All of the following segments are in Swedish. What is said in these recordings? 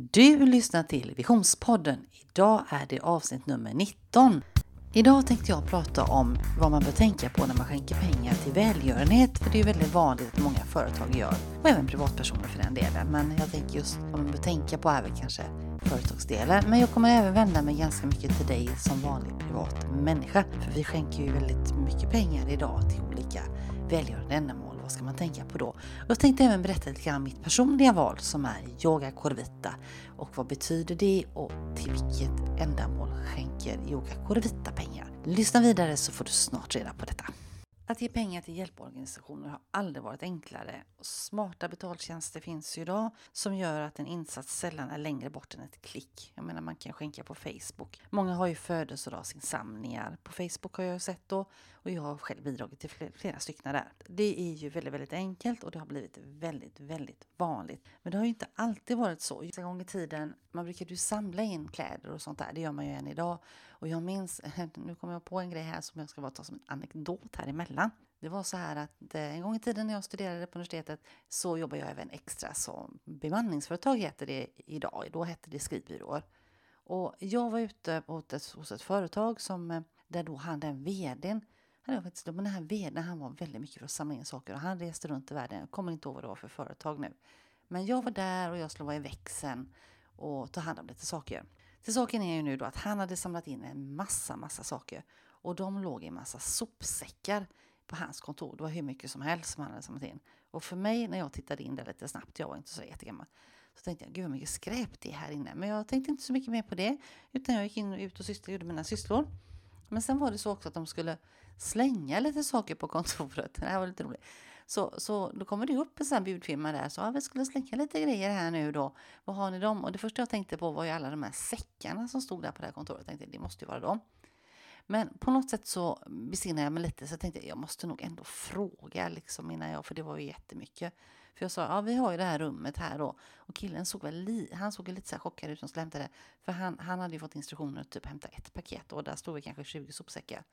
Du lyssnar till Visionspodden. Idag är det avsnitt nummer 19. Idag tänkte jag prata om vad man bör tänka på när man skänker pengar till välgörenhet. För det är väldigt vanligt att många företag gör. Och även privatpersoner för den delen. Men jag tänker just vad man bör tänka på är väl kanske företagsdelen. Men jag kommer även vända mig ganska mycket till dig som vanlig privat människa. För vi skänker ju väldigt mycket pengar idag till olika välgörande ändamål. Vad ska man tänka på då? Jag tänkte även berätta lite grann om mitt personliga val som är Yoga Corvita. Och vad betyder det och till vilket ändamål skänker Yoga Corvita pengar? Lyssna vidare så får du snart reda på detta. Att ge pengar till hjälporganisationer har aldrig varit enklare. Smarta betaltjänster finns ju idag som gör att en insats sällan är längre bort än ett klick. Jag menar man kan skänka på Facebook. Många har ju födelsedagsinsamlingar på Facebook har jag sett då och jag har själv bidragit till flera stycken där. Det är ju väldigt, väldigt enkelt och det har blivit väldigt, väldigt vanligt. Men det har ju inte alltid varit så. En gång i tiden, man brukade ju samla in kläder och sånt där. Det gör man ju än idag. Och jag minns, nu kommer jag på en grej här som jag ska bara ta som en anekdot här emellan. Det var så här att eh, en gång i tiden när jag studerade på universitetet så jobbade jag även extra som bemanningsföretag heter det idag. Då hette det skrivbyråer. Och jag var ute hos ett, hos ett företag som, eh, där då han den vdn hade faktiskt, men den här vdn han var väldigt mycket för att samla in saker och han reste runt i världen. Jag kommer inte ihåg vad det var för företag nu. Men jag var där och jag skulle vara i växeln och ta hand om lite saker. Till saken är ju nu då att han hade samlat in en massa, massa saker och de låg i en massa sopsäckar på hans kontor. Det var hur mycket som helst som han hade samlat in. Och för mig när jag tittade in där lite snabbt, jag var inte så jättegammal, så tänkte jag, gud vad mycket skräp det är här inne. Men jag tänkte inte så mycket mer på det, utan jag gick in och ut och syster, gjorde mina sysslor. Men sen var det så också att de skulle slänga lite saker på kontoret. Det här var lite roligt. Så, så då kommer det upp en sån här bjudfirma där. Så ja, vi skulle slänga lite grejer här nu då. Vad har ni dem? Och det första jag tänkte på var ju alla de här säckarna som stod där på det här kontoret. Jag tänkte det måste ju vara dem. Men på något sätt så besinnade jag mig lite så jag tänkte jag måste nog ändå fråga liksom innan jag, för det var ju jättemycket. För jag sa, ja vi har ju det här rummet här då. Och killen såg väl li, han såg lite så här chockad ut som skulle hämta det. För han, han hade ju fått instruktioner att typ hämta ett paket och där stod det kanske 20 sopsäckar.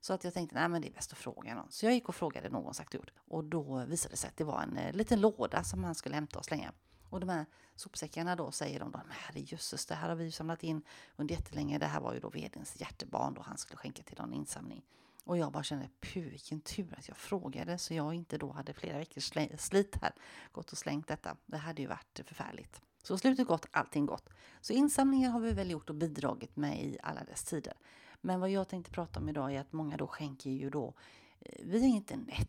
Så att jag tänkte, nej men det är bäst att fråga någon. Så jag gick och frågade någon sagt och gjort. Och då visade det sig att det var en eh, liten låda som han skulle hämta och slänga. Och de här sopsäckarna då säger de, då, herrejösses, det här har vi ju samlat in under jättelänge. Det här var ju då vdns hjärtebarn då han skulle skänka till någon insamling. Och jag bara kände, puh vilken tur att jag frågade så jag inte då hade flera veckors slit här gått och slängt detta. Det hade ju varit förfärligt. Så slutet gott, allting gott. Så insamlingar har vi väl gjort och bidragit med i alla dess tider. Men vad jag tänkte prata om idag är att många då skänker ju då eh, via internet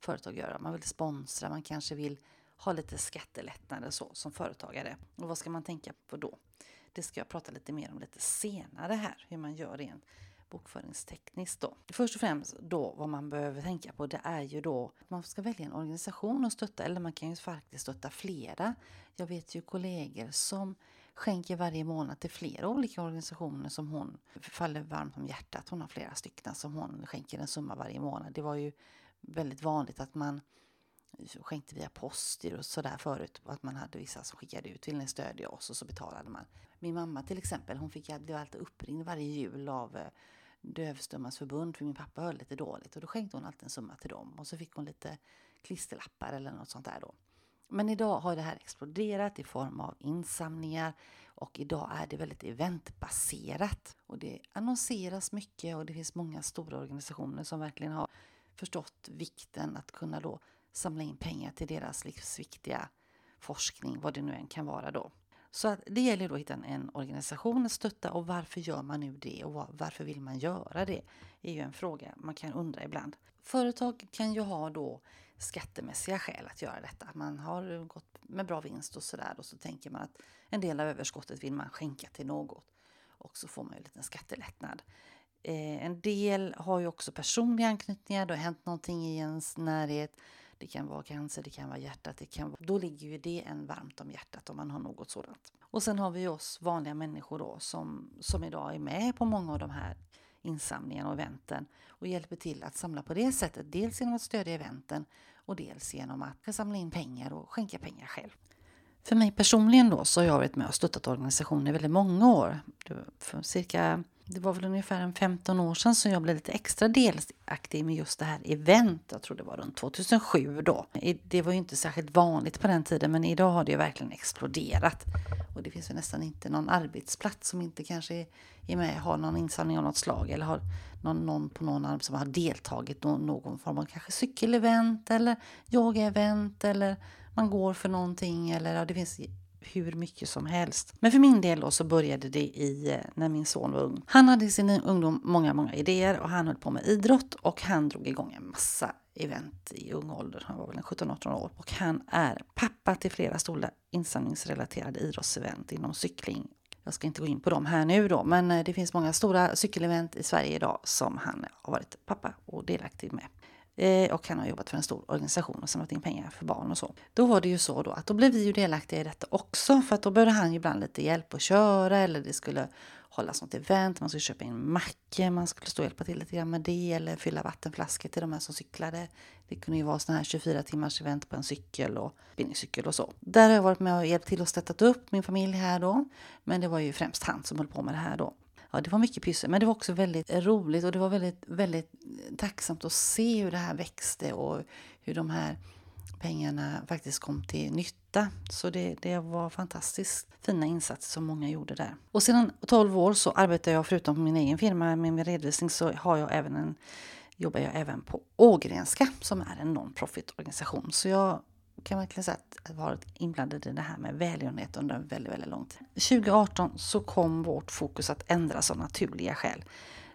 företag göra. Man vill sponsra, man kanske vill ha lite skattelättnader så som företagare. Och vad ska man tänka på då? Det ska jag prata lite mer om lite senare här, hur man gör rent bokföringstekniskt då. Först och främst då vad man behöver tänka på det är ju då att man ska välja en organisation att stötta eller man kan ju faktiskt stötta flera. Jag vet ju kollegor som skänker varje månad till flera olika organisationer som hon faller varmt om hjärtat. Hon har flera stycken som hon skänker en summa varje månad. Det var ju väldigt vanligt att man skänkte via post och sådär förut. Att man hade vissa som skickade ut, vill ni stödja oss? Och så betalade man. Min mamma till exempel, hon fick, blev alltid uppringd varje jul av eh, Dövstummas förbund, för min pappa höll lite dåligt. Och då skänkte hon alltid en summa till dem. Och så fick hon lite klisterlappar eller något sånt där då. Men idag har det här exploderat i form av insamlingar och idag är det väldigt eventbaserat. Och det annonseras mycket och det finns många stora organisationer som verkligen har förstått vikten att kunna då samla in pengar till deras livsviktiga forskning, vad det nu än kan vara då. Så att det gäller då att hitta en organisation att stötta och varför gör man nu det och varför vill man göra det? är ju en fråga man kan undra ibland. Företag kan ju ha då skattemässiga skäl att göra detta. Man har gått med bra vinst och sådär och så tänker man att en del av överskottet vill man skänka till något och så får man ju en liten skattelättnad. Eh, en del har ju också personliga anknytningar, det har hänt någonting i ens närhet det kan vara cancer, det kan vara hjärtat. Det kan vara, då ligger ju det en varmt om hjärtat om man har något sådant. Och sen har vi oss vanliga människor då som, som idag är med på många av de här insamlingen och eventen och hjälper till att samla på det sättet. Dels genom att stödja eventen och dels genom att samla in pengar och skänka pengar själv. För mig personligen då så har jag varit med och stöttat organisationer i väldigt många år. För cirka det var väl ungefär en 15 år sedan som jag blev lite extra delaktig med just det här event. Jag tror det var runt 2007 då. Det var ju inte särskilt vanligt på den tiden men idag har det ju verkligen exploderat. Och det finns ju nästan inte någon arbetsplats som inte kanske är med, har någon insamling av något slag eller har någon, någon på någon som har deltagit i någon form av kanske cykelevent eller yogaevent eller man går för någonting eller ja, det finns hur mycket som helst. Men för min del då så började det i eh, när min son var ung. Han hade i sin ungdom många, många idéer och han höll på med idrott och han drog igång en massa event i ung ålder. Han var väl 17-18 år och han är pappa till flera stora insamlingsrelaterade idrottsevent inom cykling. Jag ska inte gå in på dem här nu då, men eh, det finns många stora cykelevent i Sverige idag som han har varit pappa och delaktig med. Eh, och han har jobbat för en stor organisation och samlat in pengar för barn och så. Då var det ju så då att då blev vi ju delaktiga i detta också för att då behövde han ju ibland lite hjälp att köra eller det skulle hållas något event, man skulle köpa in mackor, man skulle stå och hjälpa till lite grann med det eller fylla vattenflaskor till de här som cyklade. Det kunde ju vara sådana här 24 timmars event på en cykel och bindningscykel och så. Där har jag varit med och hjälpt till och stöttat upp min familj här då. Men det var ju främst han som höll på med det här då ja, det var mycket pyssel, men det var också väldigt roligt och det var väldigt, väldigt tacksamt att se hur det här växte och hur de här pengarna faktiskt kom till nytta. Så det, det var fantastiskt fina insatser som många gjorde där. Och sedan 12 år så arbetar jag förutom på min egen firma med min redovisning så har jag även en jobbar jag även på Ågrenska som är en non-profit organisation. Så jag kan verkligen säga att jag varit inblandad i det här med välgörenhet under en väldigt, väldigt lång tid. 2018 så kom vårt fokus att ändras av naturliga skäl.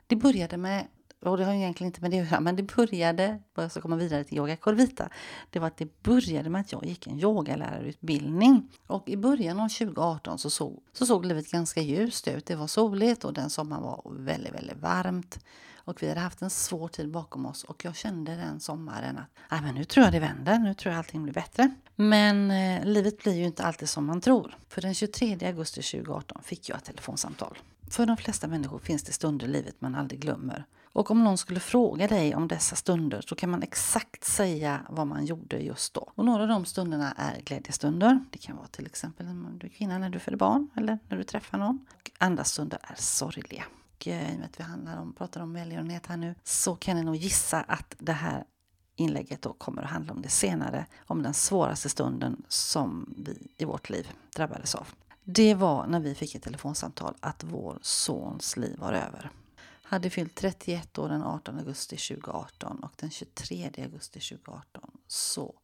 Det började med och det har egentligen inte med det att göra, men det började, och jag ska komma vidare till Yoga Corvita, det var att det började med att jag gick en yogalärarutbildning. Och i början av 2018 så såg, så såg livet ganska ljust ut. Det var soligt och den sommaren var väldigt, väldigt varmt. Och vi hade haft en svår tid bakom oss och jag kände den sommaren att ah, men nu tror jag det vänder, nu tror jag allting blir bättre. Men eh, livet blir ju inte alltid som man tror. För den 23 augusti 2018 fick jag ett telefonsamtal. För de flesta människor finns det stunder i livet man aldrig glömmer. Och om någon skulle fråga dig om dessa stunder så kan man exakt säga vad man gjorde just då. Och några av de stunderna är glädjestunder. Det kan vara till exempel när du är kvinna när du föder barn eller när du träffar någon. Och andra stunder är sorgliga. Och eh, i och med att vi handlar om, pratar om välgörenhet här nu så kan ni nog gissa att det här inlägget då kommer att handla om det senare, om den svåraste stunden som vi i vårt liv drabbades av. Det var när vi fick ett telefonsamtal att vår sons liv var över. Hade fyllt 31 år den 18 augusti 2018 och den 23 augusti 2018 så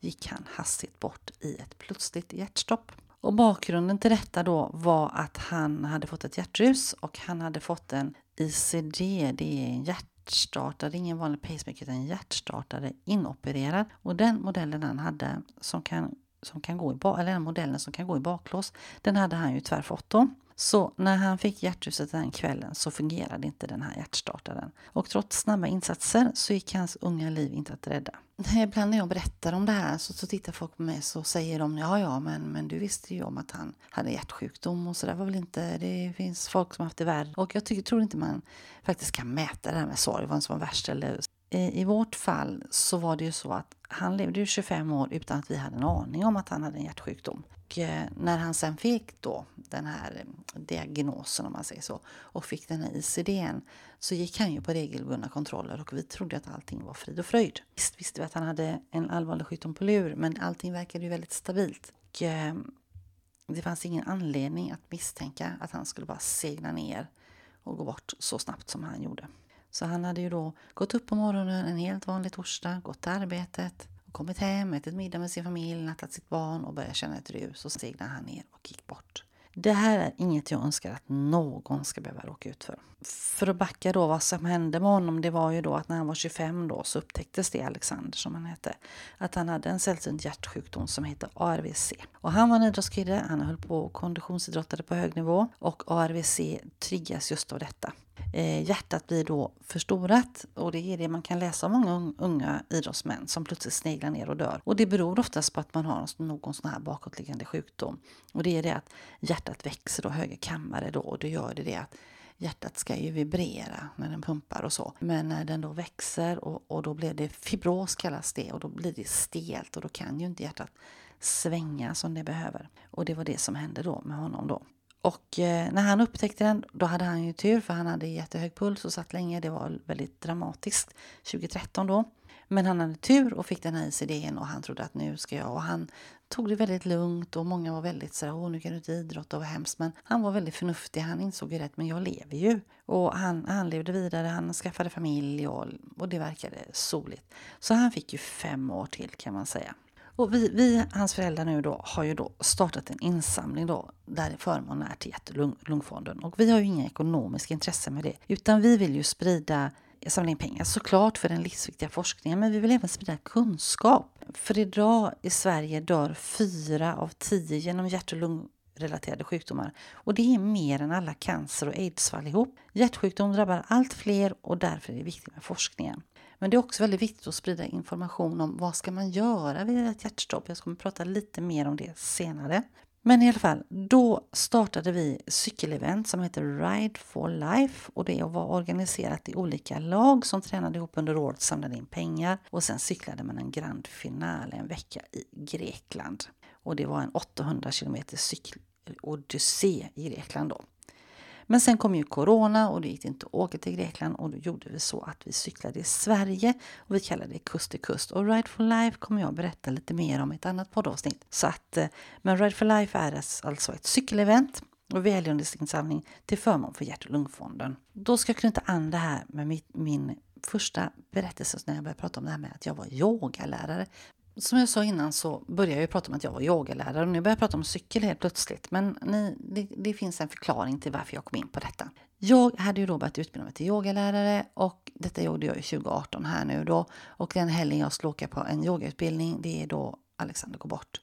gick han hastigt bort i ett plötsligt hjärtstopp. Och bakgrunden till detta då var att han hade fått ett hjärtrus och han hade fått en ICD, det är en hjärtstartare, ingen vanlig pacemaker utan en hjärtstartare inopererad. Och den modellen han hade som kan, som kan gå i, eller den modellen som kan gå i baklås, den hade han ju tyvärr fått då. Så när han fick hjärtruset den kvällen så fungerade inte den här hjärtstartaren. Och trots snabba insatser så gick hans unga liv inte att rädda. Ibland när jag berättar om det här så, så tittar folk på mig så säger de ja, ja, men, men du visste ju om att han hade hjärtsjukdom och så där var väl inte, det finns folk som haft det värre. Och jag tycker, tror inte man faktiskt kan mäta det här med sorg, vad som var värst eller i vårt fall så var det ju så att han levde ju 25 år utan att vi hade en aning om att han hade en hjärtsjukdom. Och eh, när han sen fick då den här eh, diagnosen om man säger så och fick den här ICDn så gick han ju på regelbundna kontroller och vi trodde att allting var frid och fröjd. Visst visste vi att han hade en allvarlig sjukdom på lur men allting verkade ju väldigt stabilt. Och eh, det fanns ingen anledning att misstänka att han skulle bara segna ner och gå bort så snabbt som han gjorde. Så han hade ju då gått upp på morgonen en helt vanlig torsdag, gått till arbetet, kommit hem, ätit middag med sin familj, nattat sitt barn och börjat känna ett rus och stegnade han ner och gick bort. Det här är inget jag önskar att någon ska behöva råka ut för. För att backa då vad som hände med honom, det var ju då att när han var 25 då så upptäcktes det, Alexander som han hette, att han hade en sällsynt hjärtsjukdom som hette ARVC. Och han var en idrottskille, han höll på och konditionsidrottade på hög nivå och ARVC triggas just av detta. Eh, hjärtat blir då förstorat och det är det man kan läsa om många unga idrottsmän som plötsligt sneglar ner och dör. Och det beror oftast på att man har någon sån här bakåtliggande sjukdom. Och det är det att hjärtat växer och höger kammare då och då gör det det att hjärtat ska ju vibrera när den pumpar och så. Men när den då växer och, och då blir det fibros kallas det och då blir det stelt och då kan ju inte hjärtat svänga som det behöver. Och det var det som hände då med honom då. Och eh, när han upptäckte den, då hade han ju tur för han hade jättehög puls och satt länge. Det var väldigt dramatiskt 2013 då. Men han hade tur och fick den här ICDn och han trodde att nu ska jag. Och han tog det väldigt lugnt och många var väldigt så åh nu kan du inte idrotta och vad hemskt. Men han var väldigt förnuftig, han insåg ju rätt, men jag lever ju. Och han, han levde vidare, han skaffade familj och, och det verkade soligt. Så han fick ju fem år till kan man säga. Och vi, vi, hans föräldrar nu då, har ju då startat en insamling då, där förmånen är till hjärt-lungfonden. Och vi har ju inga ekonomiska intressen med det, utan vi vill ju sprida samla in pengar såklart för den livsviktiga forskningen men vi vill även sprida kunskap. För idag i Sverige dör fyra av tio genom hjärt och lungrelaterade sjukdomar och det är mer än alla cancer och aidsfall ihop. Hjärtsjukdom drabbar allt fler och därför är det viktigt med forskningen. Men det är också väldigt viktigt att sprida information om vad ska man göra vid ett hjärtstopp. Jag kommer prata lite mer om det senare. Men i alla fall, då startade vi cykelevent som heter Ride for Life och det var organiserat i olika lag som tränade ihop under året, samlade in pengar och sen cyklade man en grand finale en vecka i Grekland. Och det var en 800 km cykelodyssé i Grekland då. Men sen kom ju corona och det gick inte att åka till Grekland och då gjorde vi så att vi cyklade i Sverige och vi kallade det kust till kust. Och Ride for Life kommer jag berätta lite mer om i ett annat poddavsnitt. Så att, eh, men Ride for Life är alltså, alltså ett cykelevent och välgörenhetsinsamling till förmån för Hjärt och lungfonden. Då ska jag knyta an det här med min, min första berättelse när jag började prata om det här med att jag var yogalärare som jag sa innan så började jag prata om att jag var yogalärare och nu börjar jag prata om cykel helt plötsligt. Men ni, det, det, finns en förklaring till varför jag kom in på detta. Jag hade ju då börjat utbilda mig till yogalärare och detta gjorde jag 2018 här nu då. Och den helgen jag skulle åka på en yogautbildning det är då Alexander går bort.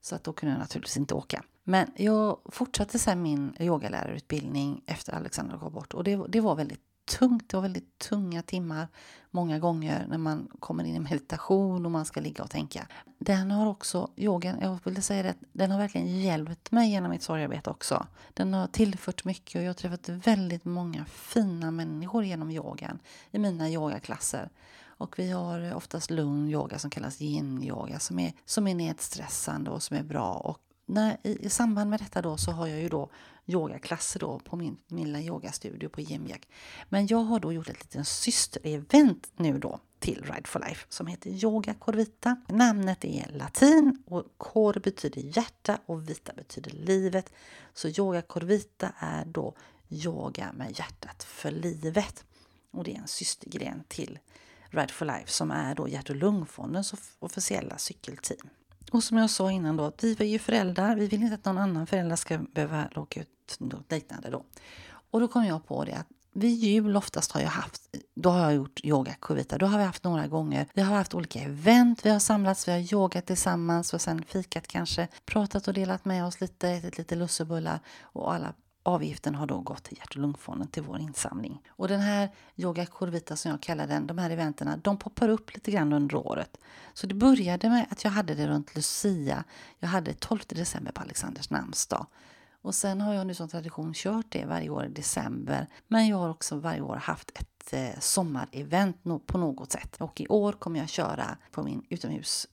Så att då kunde jag naturligtvis inte åka. Men jag fortsatte sen min yogalärarutbildning efter Alexander går bort och det, det var väldigt tungt. Det var väldigt tunga timmar många gånger när man kommer in i meditation och man ska ligga och tänka. Den har också, yogan, jag vill säga det, den har verkligen hjälpt mig genom mitt sorgarbete också. Den har tillfört mycket och jag har träffat väldigt många fina människor genom yogan i mina yogaklasser. Och vi har oftast lugn yoga som kallas yin-yoga som är, som är nedstressande och som är bra. Och när, i, i, samband med detta då så har jag ju då yogaklasser då på min, min lilla yogastudio på Gimjak. Men jag har då gjort ett litet systerevent nu då till Ride for Life som heter Yoga Corvita. Namnet är latin och kor betyder hjärta och vita betyder livet. Så Yoga Corvita är då yoga med hjärtat för livet. Och det är en systergren till Ride for Life som är då Hjärt och lungfondens officiella cykelteam. Och som jag sa innan då, vi är ju föräldrar. Vi vill inte att någon annan förälder ska behöva råka ut något liknande då. Och då kom jag på det att vid jul oftast har jag haft, då har jag gjort yoga kovita, Då har vi haft några gånger. Vi har haft olika event, vi har samlats, vi har yogat tillsammans och sen fikat kanske, pratat och delat med oss lite, ätit lite lussebullar och alla Avgiften har då gått till Hjärt och lungfonden till vår insamling. Och den här Yoga Corvita som jag kallar den, de här eventerna, de poppar upp lite grann under året. Så det började med att jag hade det runt Lucia. Jag hade 12 december på Alexanders namnsdag. Och sen har jag nu som tradition kört det varje år i december. Men jag har också varje år haft ett eh, sommarevent på något sätt. Och i år kommer jag köra på min utomhus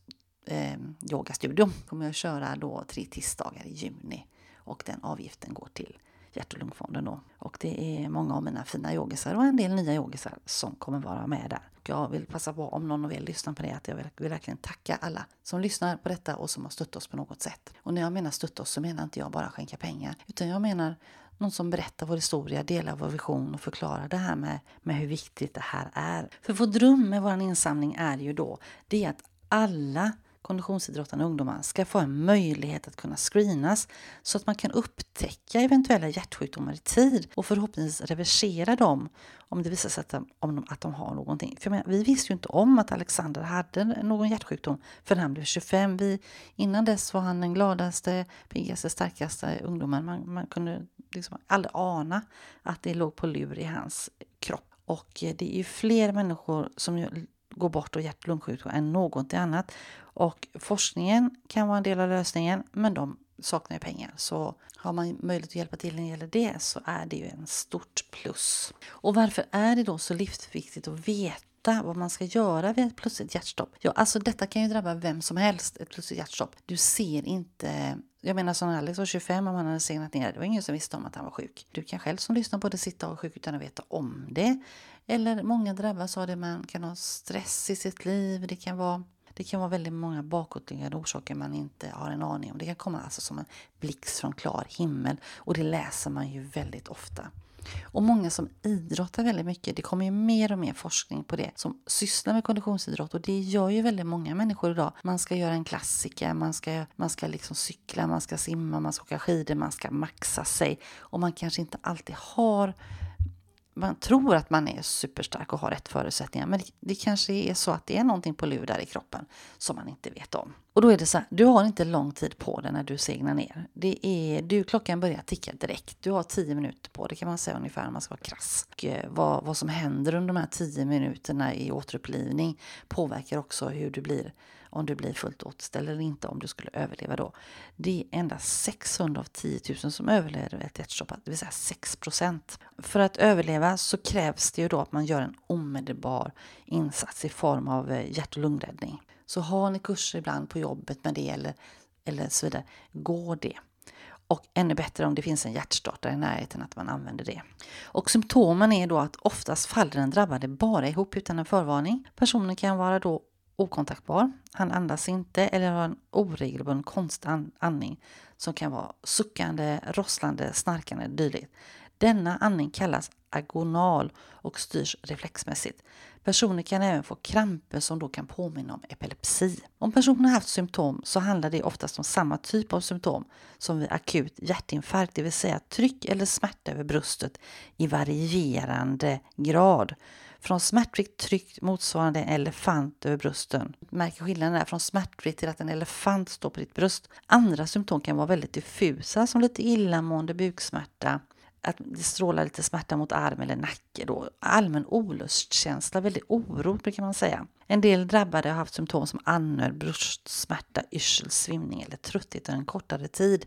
eh, yogastudio. Kommer jag köra då tre tisdagar i juni. Och den avgiften går till Hjärt och lungfonden då. Och det är många av mina fina yogisar och en del nya yogisar som kommer vara med där. Och jag vill passa på om någon vill lyssna på det att jag vill, vill verkligen tacka alla som lyssnar på detta och som har stött oss på något sätt. Och när jag menar stötta oss så menar inte jag bara skänka pengar utan jag menar någon som berättar vår historia, delar vår vision och förklarar det här med, med hur viktigt det här är. För vår dröm med vår insamling är ju då det är att alla konditionsidrottande ungdomar ska få en möjlighet att kunna screenas så att man kan upptäcka eventuella hjärtsjukdomar i tid och förhoppningsvis reversera dem om det visar sig att de, om de, att de har någonting. För menar, vi visste ju inte om att Alexander hade någon hjärtsjukdom förrän han blev 25. Vi, innan dess var han den gladaste, piggaste, starkaste ungdomen. Man, man kunde liksom aldrig ana att det låg på lur i hans kropp. Och eh, det är ju fler människor som går bort och hjärt och lungsjukdom än något annat. Och forskningen kan vara en del av lösningen men de saknar ju pengar. Så har man möjlighet att hjälpa till när det gäller det så är det ju en stort plus. Och varför är det då så livsviktigt att veta vad man ska göra vid ett plötsligt hjärtstopp? Ja, alltså detta kan ju drabba vem som helst, ett plötsligt hjärtstopp. Du ser inte Jag menar som Alex var 25 och han hade segnat ner. Det var ingen som visste om att han var sjuk. Du kan själv som lyssnar på det sitta och vara sjuk utan att veta om det. Eller många drabbas av det. Man kan ha stress i sitt liv. Det kan vara det kan vara väldigt många bakåtliggande orsaker man inte har en aning om. Det kan komma alltså som en blixt från klar himmel och det läser man ju väldigt ofta. Och många som idrottar väldigt mycket, det kommer ju mer och mer forskning på det, som sysslar med konditionsidrott och det gör ju väldigt många människor idag. Man ska göra en klassiker, man ska, man ska liksom cykla, man ska simma, man ska åka skidor, man ska maxa sig och man kanske inte alltid har man tror att man är superstark och har rätt förutsättningar men det, det, kanske är så att det är någonting på lur där i kroppen som man inte vet om. Och då är det så här, du har inte lång tid på dig när du segnar ner. Det är, du, klockan börjar ticka direkt. Du har tio minuter på dig kan man säga ungefär om man ska vara krass. Och eh, vad, vad som händer under de här tio minuterna i återupplivning påverkar också hur du blir om du blir fullt återställd eller inte om du skulle överleva då. Det är endast 600 av 10 000 som överlever ett hjärtstopp, det vill säga 6 procent. För att överleva så krävs det ju då att man gör en omedelbar insats i form av eh, hjärt och lungräddning. Så har ni kurser ibland på jobbet med det eller, eller så vidare, gå det. Och ännu bättre om det finns en hjärtstartare i närheten att man använder det. Och symptomen är då att oftast faller den drabbade bara ihop utan en förvarning. Personen kan vara då okontaktbar, han andas inte eller har en oregelbunden konstig andning som kan vara suckande, rosslande, snarkande dylikt. Denna andning kallas agonal och styrs reflexmässigt. Personer kan även få kramper som då kan påminna om epilepsi. Om personen har haft symptom så handlar det oftast om samma typ av symptom som vid akut hjärtinfarkt, det vill säga tryck eller smärta över bröstet i varierande grad. Från smärtfritt tryck motsvarande en elefant över brösten. Märker skillnaden där från smärtfritt till att en elefant står på ditt bröst. Andra symptom kan vara väldigt diffusa som lite illamående, buksmärta, att det strålar lite smärta mot arm eller nacke. Då. Allmän olustkänsla, väldigt oro brukar man säga. En del drabbade har haft symptom som andnöd, bröstsmärta, yrsel, svimning eller trötthet under en kortare tid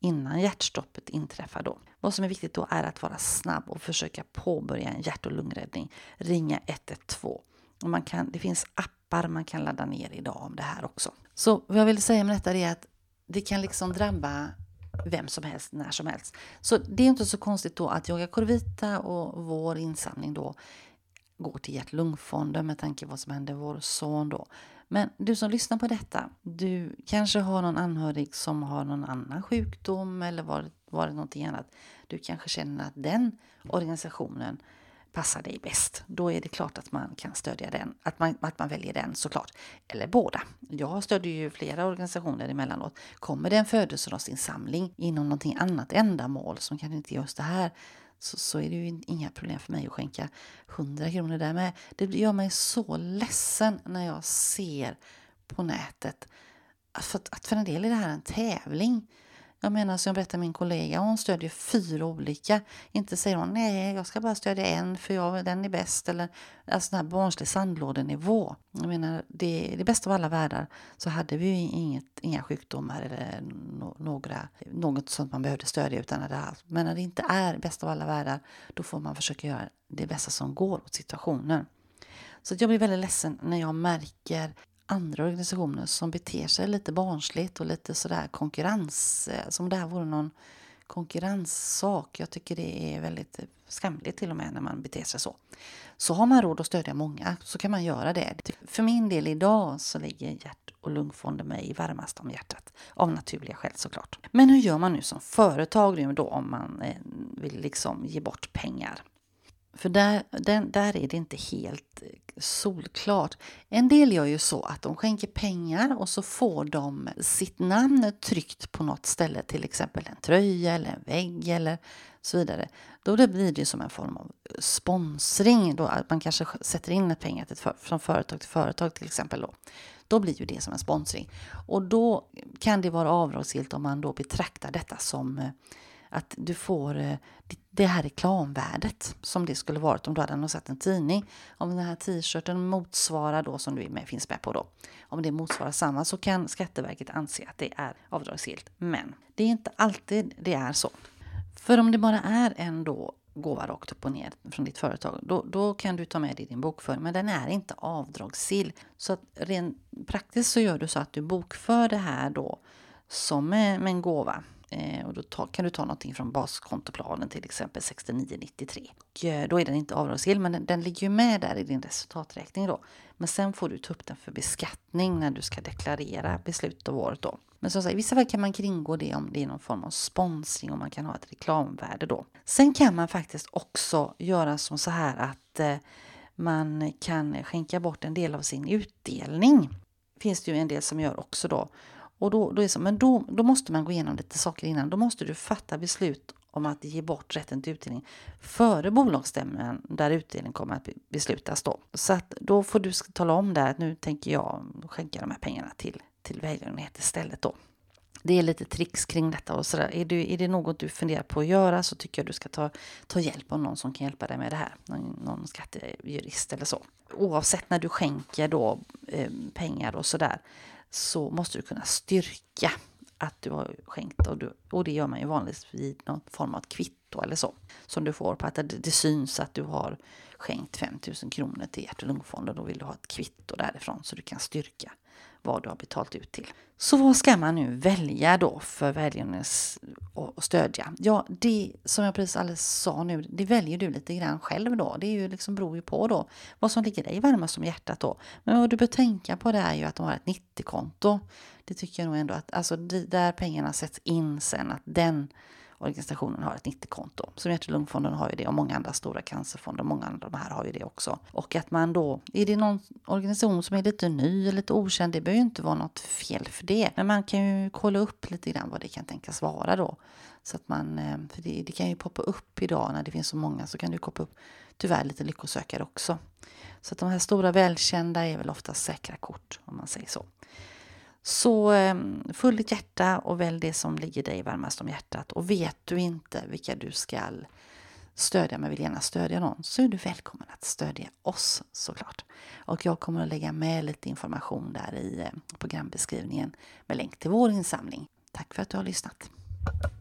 innan hjärtstoppet inträffar. Då. Vad som är viktigt då är att vara snabb och försöka påbörja en hjärt och lungräddning. Ringa 112. Och man kan, det finns appar man kan ladda ner idag om det här också. Så vad jag vill säga med detta är att det kan liksom drabba vem som helst, när som helst. Så det är inte så konstigt då att Yoga Corvita och vår insamling då går till hjärt-lungfonden med tanke på vad som hände vår son då. Men du som lyssnar på detta, du kanske har någon anhörig som har någon annan sjukdom eller varit, varit någonting annat. Du kanske känner att den organisationen passar dig bäst. Då är det klart att man kan stödja den, att man, att man väljer den såklart. Eller båda. Jag stödjer ju flera organisationer emellanåt. Kommer det en födelsedagsinsamling inom någonting annat ändamål som kanske inte just det här så, så är det ju inga problem för mig att skänka 100 kronor där med. Det gör mig så ledsen när jag ser på nätet att för, att för en del är det här en tävling. Jag menar som jag berättade min kollega, hon stödjer fyra olika. Inte säger hon nej, jag ska bara stödja en för jag, den är bäst. Eller alltså den här barnslig sandlådenivå. Jag menar, det, det bästa av alla världar så hade vi ju inget, inga sjukdomar eller no, några, något sånt man behövde stödja utan det här. Men när det inte är bäst av alla världar, då får man försöka göra det bästa som går åt situationen. Så jag blir väldigt ledsen när jag märker andra organisationer som beter sig lite barnsligt och lite sådär konkurrens, eh, som det här vore någon konkurrenssak. Jag tycker det är väldigt skamligt till och med när man beter sig så. Så har man råd att stödja många så kan man göra det. För min del idag så ligger hjärt och lungfonden mig varmast om hjärtat. Av naturliga skäl såklart. Men hur gör man nu som företag då om man eh, vill liksom ge bort pengar? För där, den, där är det inte helt eh, solklart. En del gör ju så att de skänker pengar och så får de sitt namn tryckt på något ställe, till exempel en tröja eller en vägg eller så vidare. Då blir det som en form av sponsring, då att man kanske sätter in ett pengar till, från företag till företag till exempel. Då. då blir ju det som en sponsring. Och då kan det vara avdragsgillt om man då betraktar detta som eh, att du får eh, det här reklamvärdet som det skulle varit om du hade annonserat en tidning. Om den här t-shirten motsvarar då, som du är med, finns med på då, om det motsvarar samma så kan Skatteverket anse att det är avdragsgillt. Men det är inte alltid det är så. För om det bara är en då gåva rakt upp och ner från ditt företag, då, då kan du ta med det i din bokföring. Men den är inte avdragsgill. Så att rent praktiskt så gör du så att du bokför det här då som med, med en gåva. Eh, och då ta, kan du ta någonting från baskontoplanen till exempel 6993. Och, eh, då är den inte avdragsgill men den, den ligger ju med där i din resultaträkning då. Men sen får du ta upp den för beskattning när du ska deklarera beslutet av året då. Men som sagt, i vissa fall kan man kringgå det om det är någon form av sponsring och man kan ha ett reklamvärde då. Sen kan man faktiskt också göra som så här att eh, man kan skänka bort en del av sin utdelning. Finns det ju en del som gör också då. Och då, då är så, men då, då måste man gå igenom lite saker innan. Då måste du fatta beslut om att ge bort rätten till utdelning före bolagsstämman där utdelning kommer att beslutas då. Så att då får du tala om där att nu tänker jag skänka de här pengarna till, till välgörenhet istället då. Det är lite tricks kring detta och sådär. Är, du, är det något du funderar på att göra så tycker jag du ska ta, ta hjälp av någon som kan hjälpa dig med det här. Någon, någon skattejurist eller så. Oavsett när du skänker då eh, pengar och sådär så måste du kunna styrka att du har skänkt och, du, och det gör man ju vanligtvis vid någon form av kvitto eller så. Som du får på att det, det syns att du har skänkt 5 000 kronor till hjärt och lungfonden. Då vill du ha ett kvitto därifrån så du kan styrka vad du har betalt ut till. Så vad ska man nu välja då för välgörenhets och stödja? Ja, det som jag precis alldeles sa nu, det väljer du lite grann själv då. Det är ju liksom beror ju på då vad som ligger dig varmast om hjärtat då. Men vad du bör tänka på det är ju att de har ett 90-konto. Det tycker jag nog ändå att, alltså där pengarna sätts in sen, att den organisationen har ett 90-konto. Som hjärt och lungfonden har ju det och många andra stora cancerfonder, många andra de här har ju det också. Och att man då, är det någon organisation som är lite ny eller lite okänd, det behöver ju inte vara något fel för det. Men man kan ju kolla upp lite grann vad det kan tänkas vara då. Så att man, eh, för det, det kan ju poppa upp idag när det finns så många så kan det poppa upp tyvärr lite lyckosökare också. Så att de här stora välkända är väl oftast säkra kort om man säger så. Så ehm, full ditt hjärta och välj det som ligger dig varmast om hjärtat. Och vet du inte vilka du ska stödja men vill gärna stödja någon så är du välkommen att stödja oss såklart. Och jag kommer att lägga med lite information där i eh, programbeskrivningen med länk till vår insamling. Tack för att du har lyssnat.